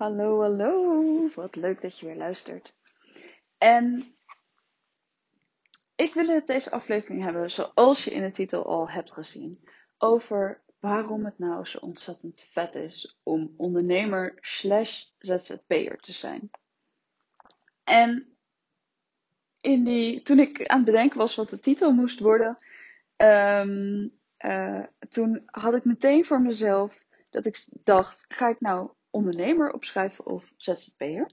Hallo, hallo. Wat leuk dat je weer luistert. En ik wil het deze aflevering hebben, zoals je in de titel al hebt gezien, over waarom het nou zo ontzettend vet is om ondernemer slash ZZP'er te zijn. En in die, toen ik aan het bedenken was wat de titel moest worden, ehm, eh, toen had ik meteen voor mezelf dat ik dacht, ga ik nou ondernemer opschrijven of ZZP'er.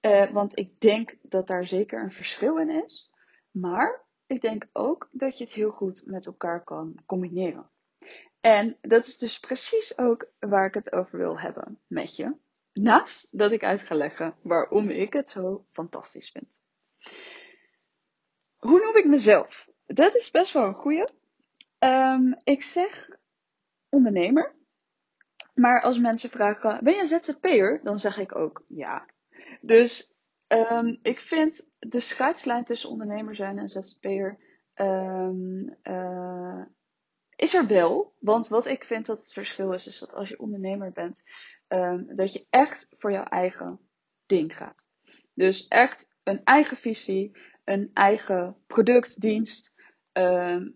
Uh, want ik denk dat daar zeker een verschil in is. Maar ik denk ook dat je het heel goed met elkaar kan combineren. En dat is dus precies ook waar ik het over wil hebben met je. Naast dat ik uit ga leggen waarom ik het zo fantastisch vind. Hoe noem ik mezelf? Dat is best wel een goeie. Um, ik zeg ondernemer. Maar als mensen vragen, ben je een ZZP'er? Dan zeg ik ook ja. Dus um, ik vind de scheidslijn tussen ondernemer zijn en ZZP'er um, uh, is er wel. Want wat ik vind dat het verschil is, is dat als je ondernemer bent, um, dat je echt voor jouw eigen ding gaat. Dus echt een eigen visie, een eigen product, dienst,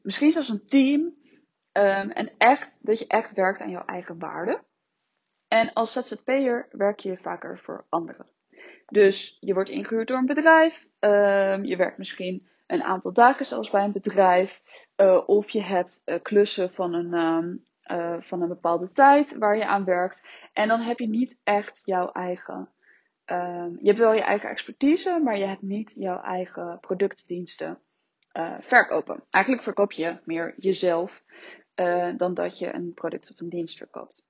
misschien zelfs een team. en echt dat je echt werkt aan jouw eigen waarde. En als ZZP'er werk je vaker voor anderen. Dus je wordt ingehuurd door een bedrijf. Um, je werkt misschien een aantal dagen zelfs bij een bedrijf. Uh, of je hebt uh, klussen van een, um, uh, van een bepaalde tijd waar je aan werkt. En dan heb je niet echt jouw eigen. Um, je hebt wel je eigen expertise, maar je hebt niet jouw eigen productdiensten verkopen. Eigenlijk verkoop je meer jezelf dan dat je een product of een dienst verkoopt.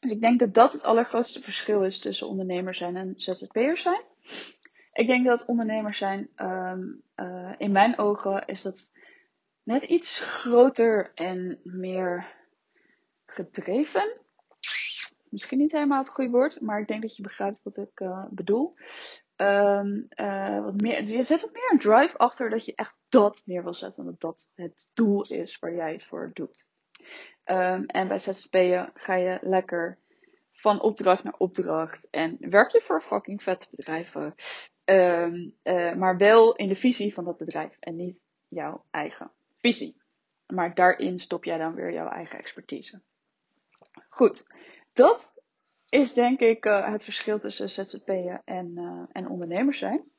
Dus ik denk dat dat het allergrootste verschil is tussen ondernemers zijn en ZZP'ers zijn. Ik denk dat ondernemers zijn, um, uh, in mijn ogen, is dat net iets groter en meer gedreven. Misschien niet helemaal het goede woord, maar ik denk dat je begrijpt wat ik uh, bedoel. Uh, wat meer, je zet wat meer een drive achter dat je echt dat neer wil zetten. Dat dat het doel is waar jij het voor doet. Um, en bij ZZP'en ga je lekker van opdracht naar opdracht. En werk je voor fucking vette bedrijven. Um, uh, maar wel in de visie van dat bedrijf en niet jouw eigen visie. Maar daarin stop jij dan weer jouw eigen expertise. Goed, dat is denk ik uh, het verschil tussen ZZP'en en, uh, en ondernemers zijn.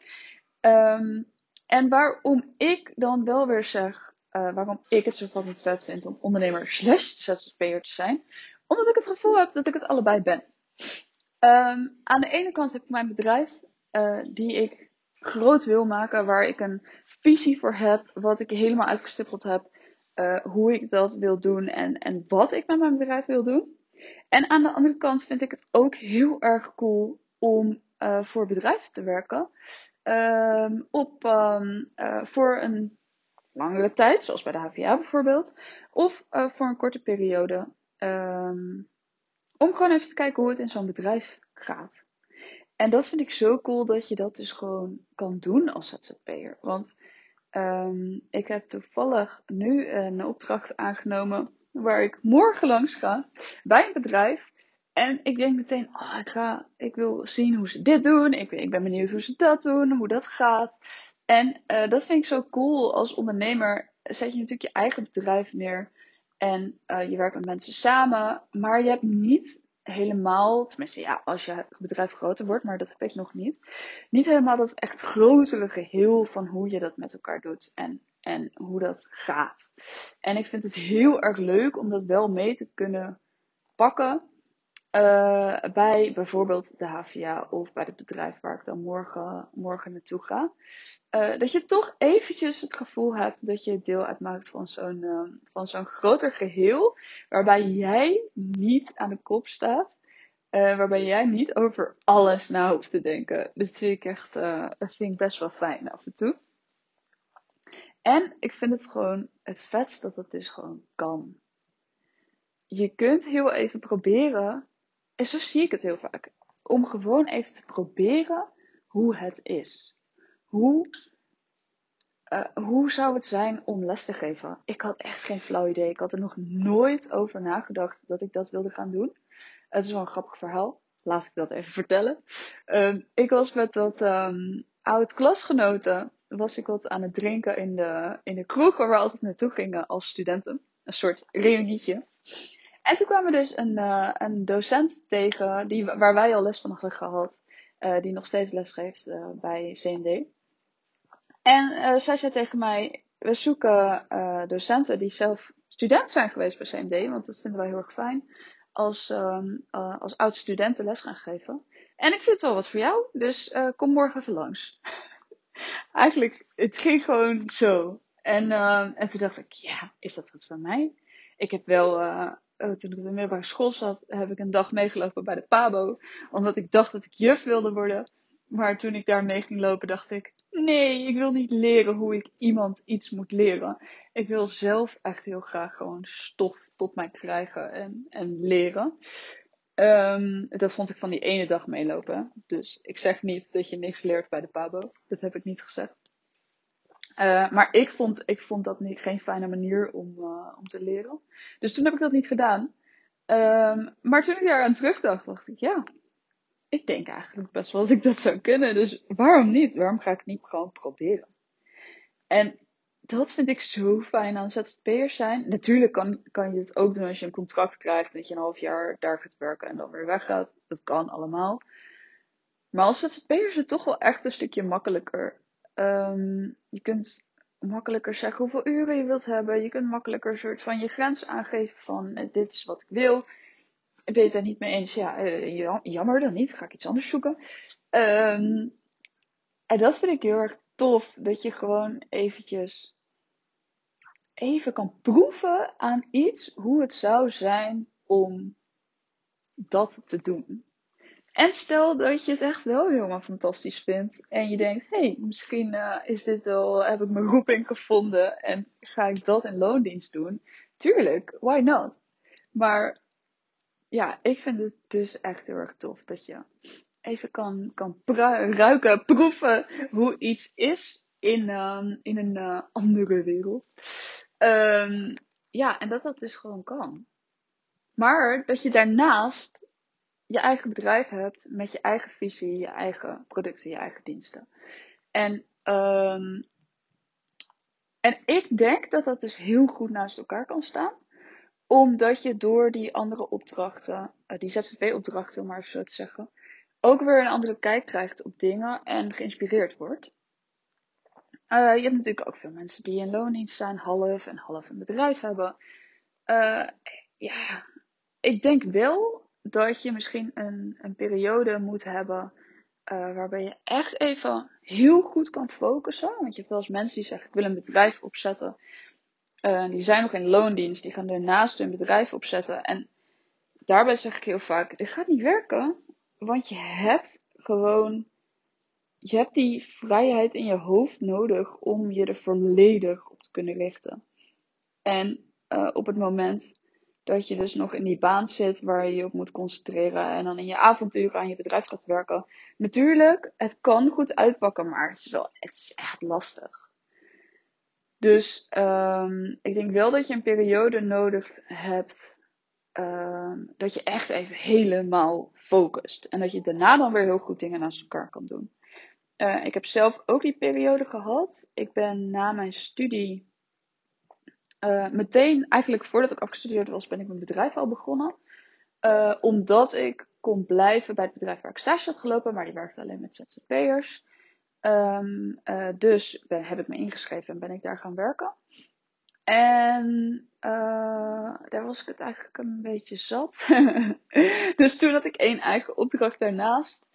Um, en waarom ik dan wel weer zeg uh, waarom ik het zo fucking vet vind om ondernemer slash ZZP'er te zijn. Omdat ik het gevoel heb dat ik het allebei ben. Um, aan de ene kant heb ik mijn bedrijf uh, die ik groot wil maken, waar ik een visie voor heb, wat ik helemaal uitgestippeld heb, uh, hoe ik dat wil doen en, en wat ik met mijn bedrijf wil doen. En aan de andere kant vind ik het ook heel erg cool om voor bedrijven te werken. Um, op, um, voor een langere tijd, zoals bij de HVA bijvoorbeeld, of uh, voor een korte periode, um, om gewoon even te kijken hoe het in zo'n bedrijf gaat. En dat vind ik zo cool dat je dat dus gewoon kan doen als ZZP'er. Want um, ik heb toevallig nu een opdracht aangenomen waar ik morgen langs ga bij een bedrijf. En ik denk meteen, oh, ik, ga, ik wil zien hoe ze dit doen. Ik, ik ben benieuwd hoe ze dat doen, hoe dat gaat. En uh, dat vind ik zo cool. Als ondernemer zet je natuurlijk je eigen bedrijf neer. En uh, je werkt met mensen samen. Maar je hebt niet helemaal, tenminste ja, als je bedrijf groter wordt, maar dat heb ik nog niet. Niet helemaal dat echt grotere geheel van hoe je dat met elkaar doet. En, en hoe dat gaat. En ik vind het heel erg leuk om dat wel mee te kunnen pakken. Uh, bij bijvoorbeeld de HVA of bij het bedrijf waar ik dan morgen, morgen naartoe ga. Uh, dat je toch eventjes het gevoel hebt dat je deel uitmaakt van zo'n uh, van zo'n groter geheel. Waarbij jij niet aan de kop staat. waarbij jij niet over alles na hoeft te denken. Dat vind ik echt dat vind ik best wel fijn af en toe. En ik vind het gewoon het vetst dat het dus gewoon kan. Je kunt heel even proberen en zo zie ik het heel vaak. Om gewoon even te proberen hoe het is. Hoe, uh, hoe zou het zijn om les te geven? Ik had echt geen flauw idee. Ik had er nog nooit over nagedacht dat ik dat wilde gaan doen. Het is wel een grappig verhaal. laat ik dat even vertellen. Ehm, ik was met wat um, oud klasgenoten, was ik wat aan het drinken in de, in de kroeg waar we altijd naartoe gingen als studenten. Een soort reunietje. En toen kwam er dus een, uh, een docent tegen, die, waar wij al les van hadden gehad, uh, die nog steeds les geeft uh, bij CND. En zij zei tegen mij, we zoeken docenten die zelf student zijn geweest bij CMD, want dat vinden wij heel erg fijn. Als, uh, als oud studenten les gaan geven. En ik vind het wel wat voor jou, dus kom morgen even langs. Eigenlijk, het ging gewoon zo. En, uh, en toen dacht ik, ja, is dat wat voor mij? Ik heb wel, toen ik op de middelbare school zat, heb ik een dag meegelopen bij de PABO. Omdat ik dacht dat ik juf wilde worden. Maar toen ik daar mee ging lopen, dacht ik, nee, ik wil niet leren hoe ik iemand iets moet leren. Ik wil zelf echt heel graag gewoon stof tot mij krijgen en, en leren. Um, dat vond ik van die ene dag meelopen. Dus ik zeg niet dat je niks leert bij de Pabo. Dat heb ik niet gezegd. Uh, maar ik vond, ik vond dat niet, geen fijne manier om, uh, om te leren. Dus toen heb ik dat niet gedaan. Um, maar toen ik daar aan terugdacht, dacht ik, ja, ik denk eigenlijk best wel dat ik dat zou kunnen. Dus waarom niet? Waarom ga ik niet gewoon proberen? En dat vind ik zo fijn aan ZZP'ers zijn. Natuurlijk kan, kan je het ook doen als je een contract krijgt. Dat je een half jaar daar gaat werken en dan weer weggaat. Dat kan allemaal. Maar als ZZP'er is het toch wel echt een stukje makkelijker. Um, je kunt makkelijker zeggen hoeveel uren je wilt hebben. Je kunt makkelijker een soort van je grens aangeven van eh, dit is wat ik wil. Ben je het daar niet mee eens? Ja, uh, jammer dan niet. Ga ik iets anders zoeken. Um, en dat vind ik heel erg tof. Dat je gewoon eventjes even kan proeven aan iets hoe het zou zijn om dat te doen. En stel dat je het echt wel helemaal fantastisch vindt en je denkt, hé, hey, misschien uh, is dit wel, heb ik mijn roeping gevonden en ga ik dat in loondienst doen. Tuurlijk, why not? Maar ja, ik vind het dus echt heel erg tof dat je even kan, kan ruiken, proeven hoe iets is in, uh, in een uh, andere wereld. Um, ja, en dat dat dus gewoon kan. Maar dat je daarnaast je eigen bedrijf hebt met je eigen visie, je eigen producten, je eigen diensten. En, um, en ik denk dat dat dus heel goed naast elkaar kan staan. Omdat je door die andere opdrachten, uh, die ZZP-opdrachten om maar even zo te zeggen, ook weer een andere kijk krijgt op dingen en geïnspireerd wordt. Uh, je hebt natuurlijk ook veel mensen die in loondienst zijn, half en half een bedrijf hebben. Uh, ja, ik denk wel dat je misschien een, een periode moet hebben uh, waarbij je echt even heel goed kan focussen. Want je hebt wel eens mensen die zeggen: Ik wil een bedrijf opzetten. die zijn nog in loondienst, die gaan daarnaast hun bedrijf opzetten. En daarbij zeg ik heel vaak: Dit gaat niet werken, want je hebt gewoon je hebt die vrijheid in je hoofd nodig om je er volledig op te kunnen richten. En uh, op het moment dat je dus nog in die baan zit waar je je op moet concentreren en dan in je avonturen aan je bedrijf gaat werken. Natuurlijk, het kan goed uitpakken, maar het is wel, het is echt lastig. Dus um, ik denk wel dat je een periode nodig hebt um, dat je echt even helemaal focust. En dat je daarna dan weer heel goed dingen naast elkaar kan doen. Uh, ik heb zelf ook die periode gehad. Ik ben na mijn studie uh, meteen, eigenlijk voordat ik afgestudeerd was, ben ik mijn bedrijf al begonnen. Uh, omdat ik kon blijven bij het bedrijf waar ik stage had gelopen, maar die werkte alleen met ZZP'ers. Um, dus ben, heb ik me ingeschreven en ben ik daar gaan werken. En daar was ik het eigenlijk een beetje zat. dus toen had ik één eigen opdracht daarnaast.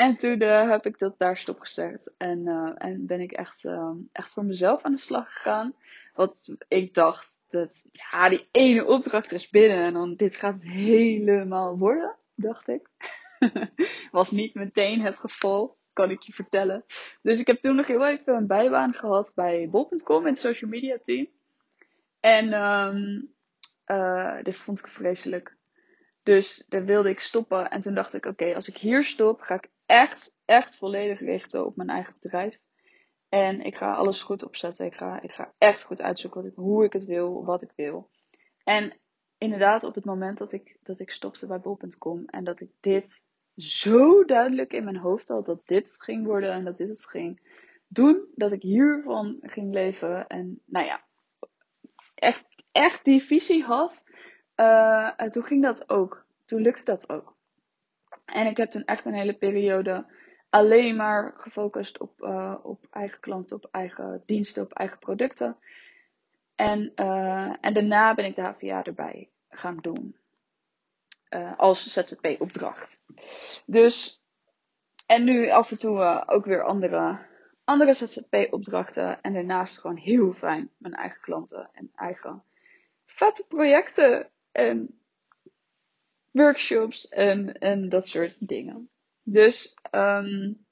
En toen uh, heb ik dat daar stopgezet. En, uh, en ben ik echt, uh, echt voor mezelf aan de slag gegaan. Want ik dacht, dat, ja, die ene opdracht is binnen. En dan, dit gaat helemaal worden, dacht ik. Was niet meteen het geval, kan ik je vertellen. Dus ik heb toen nog heel even een bijbaan gehad bij bol.com in het social media team. En um, dit vond ik vreselijk. Dus daar wilde ik stoppen. En toen dacht ik, oké, als ik hier stop, ga ik echt, echt volledig richten op mijn eigen bedrijf. En ik ga alles goed opzetten. Ik ga, ik ga echt goed uitzoeken wat ik, hoe ik het wil, wat ik wil. En inderdaad, op het moment dat ik, dat ik stopte bij bol.com en dat ik dit zo duidelijk in mijn hoofd al dat dit ging worden en dat dit het ging doen. Dat ik hiervan ging leven. En nou ja, echt, echt die visie had. Uh, toen ging dat ook. Toen lukte dat ook. En ik heb toen echt een hele periode alleen maar gefocust op, uh, op eigen klanten, op eigen diensten, op eigen producten. En, uh, en daarna ben ik de HVA erbij gaan doen. Uh, als ZZP-opdracht. Dus, en nu af en toe ook weer andere, andere ZZP-opdrachten. En daarnaast gewoon heel fijn mijn eigen klanten en eigen vette projecten en workshops en, en dat soort dingen. Dus um,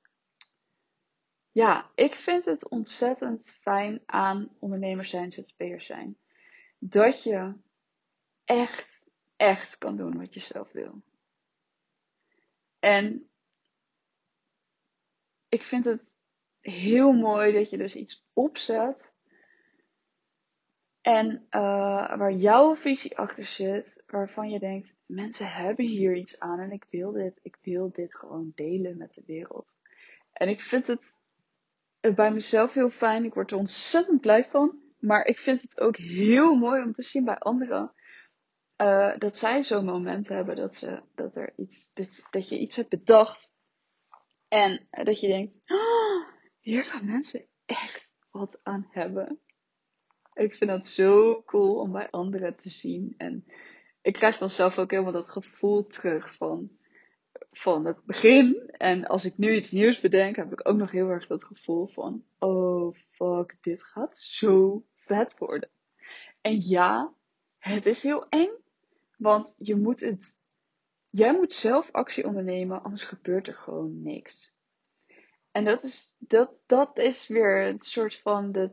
ja, ik vind het ontzettend fijn aan ondernemers zijn, ZZP'ers zijn. Dat je echt, echt kan doen wat je zelf wil. En ik vind het heel mooi dat je dus iets opzet. En uh, waar jouw visie achter zit, waarvan je denkt, mensen hebben hier iets aan en ik wil dit, ik wil dit gewoon delen met de wereld. En ik vind het bij mezelf heel fijn. Ik word er ontzettend blij van. Maar ik vind het ook heel mooi om te zien bij anderen. Uh, dat zij zo'n moment hebben dat, ze, dat, er iets, dat, dat je iets hebt bedacht. En dat je denkt, oh, hier gaan mensen echt wat aan hebben. Ik vind dat zo cool om bij anderen te zien. En ik krijg vanzelf ook helemaal dat gevoel terug van van het begin. En als ik nu iets nieuws bedenk, heb ik ook nog heel erg dat gevoel van: oh fuck, dit gaat zo vet worden. En ja, het is heel eng, want je moet het. Jij moet zelf actie ondernemen, anders gebeurt er gewoon niks. En dat is, dat, dat is weer een soort van de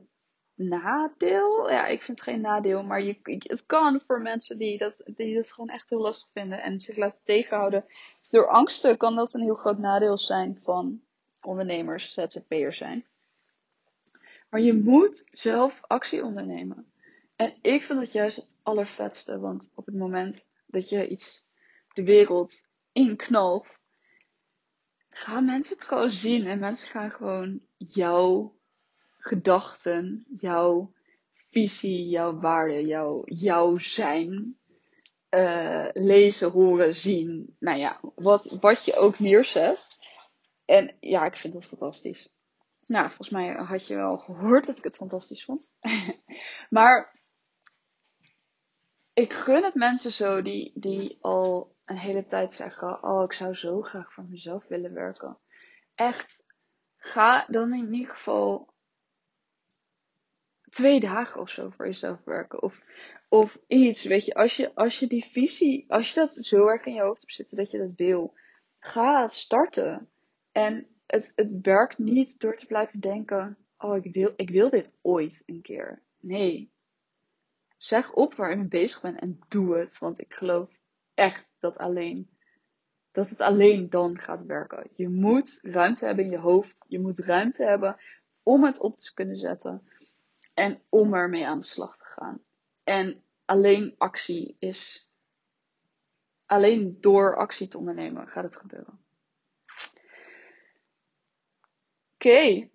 nadeel. Ja, ik vind het geen nadeel, maar je, het kan voor mensen die dat, die dat gewoon echt heel lastig vinden en zich laten tegenhouden door angsten kan dat een heel groot nadeel zijn van ondernemers, ZZP'ers zijn. Maar je moet zelf actie ondernemen. En ik vind dat juist het allervetste, want op het moment dat je iets de wereld inknalt, gaan mensen het gewoon zien en mensen gaan gewoon jouw gedachten, jouw visie, jouw waarde, jouw, jouw zijn uh, lezen, horen, zien. Nou ja, wat, wat je ook neerzet. En ja, ik vind dat fantastisch. Nou, volgens mij had je wel gehoord dat ik het fantastisch vond. maar ik gun het mensen zo die, die al een hele tijd zeggen: Oh, ik zou zo graag voor mezelf willen werken. Echt, ga dan in ieder geval twee dagen of zo voor jezelf werken. Of of iets, weet je, als je, als je die visie, als je dat zo erg in je hoofd hebt zitten dat je dat wil, ga starten. En het, het werkt niet door te blijven denken, oh ik wil, ik wil dit ooit een keer. Nee. Zeg op waar je mee bezig bent en doe het. Want ik geloof echt dat alleen, dat het alleen dan gaat werken. Je moet ruimte hebben in je hoofd. Je moet ruimte hebben om het op te kunnen zetten. En om ermee aan de slag te gaan. En alleen actie is. Alleen door actie te ondernemen gaat het gebeuren. Oké.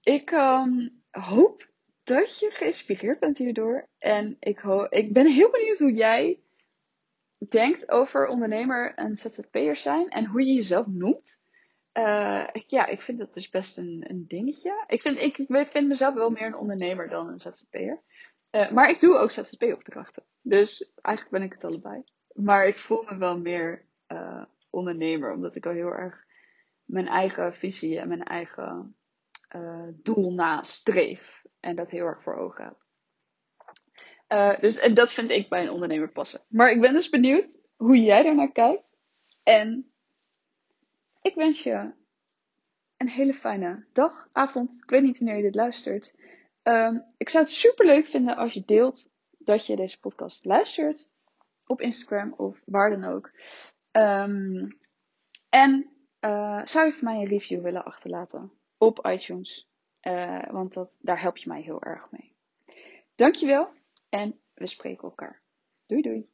Ik um, hoop dat je geïnspireerd bent hierdoor. En ik, ik ben heel benieuwd hoe jij denkt over ondernemer en ZZP'er zijn. En hoe je jezelf noemt. Uh, ja, ik vind dat dus best een, een dingetje. Ik vind, ik vind mezelf wel meer een ondernemer dan een ZZP'er. Uh, maar ik doe ook ZZP-opdrachten. Dus eigenlijk ben ik het allebei. Maar ik voel me wel meer uh, ondernemer, omdat ik al heel erg mijn eigen visie en mijn eigen doel nastreef. En dat heel erg voor ogen heb. dus en dat vind ik bij een ondernemer passen. Maar ik ben dus benieuwd hoe jij er naar kijkt. En ik wens je een hele fijne dag, avond. Ik weet niet wanneer je dit luistert. Um, ik zou het super leuk vinden als je deelt dat je deze podcast luistert. Op Instagram of waar dan ook. Um, en uh, zou je voor mij een review willen achterlaten op iTunes? Uh, want dat, daar help je mij heel erg mee. Dankjewel en we spreken elkaar. Doei doei.